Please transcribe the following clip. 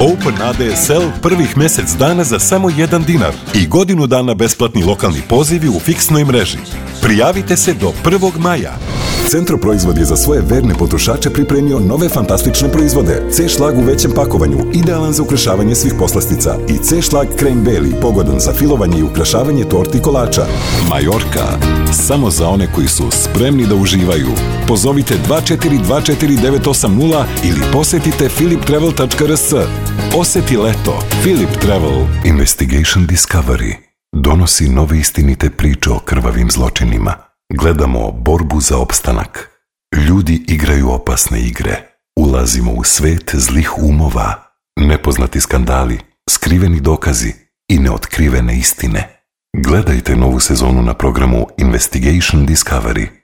Open ADSL prvih mjesec dana za samo jedan dinar i godinu dana besplatni lokalni pozivi u fiksnoj mreži. Prijavite se do 1. maja. Centro proizvod je za svoje verne potrošače pripremio nove fantastične proizvode. C-šlag u većem pakovanju, idealan za ukrašavanje svih poslastica. I C-šlag krem beli, pogodan za filovanje i ukrašavanje torti i kolača. Majorka, samo za one koji su spremni da uživaju. Pozovite 2424 ili posjetite philiptravel.rs. Osjeti leto. Philip Travel. Investigation Discovery donosi nove istinite priče o krvavim zločinima. Gledamo borbu za opstanak. Ljudi igraju opasne igre. Ulazimo u svet zlih umova, nepoznati skandali, skriveni dokazi i neotkrivene istine. Gledajte novu sezonu na programu Investigation Discovery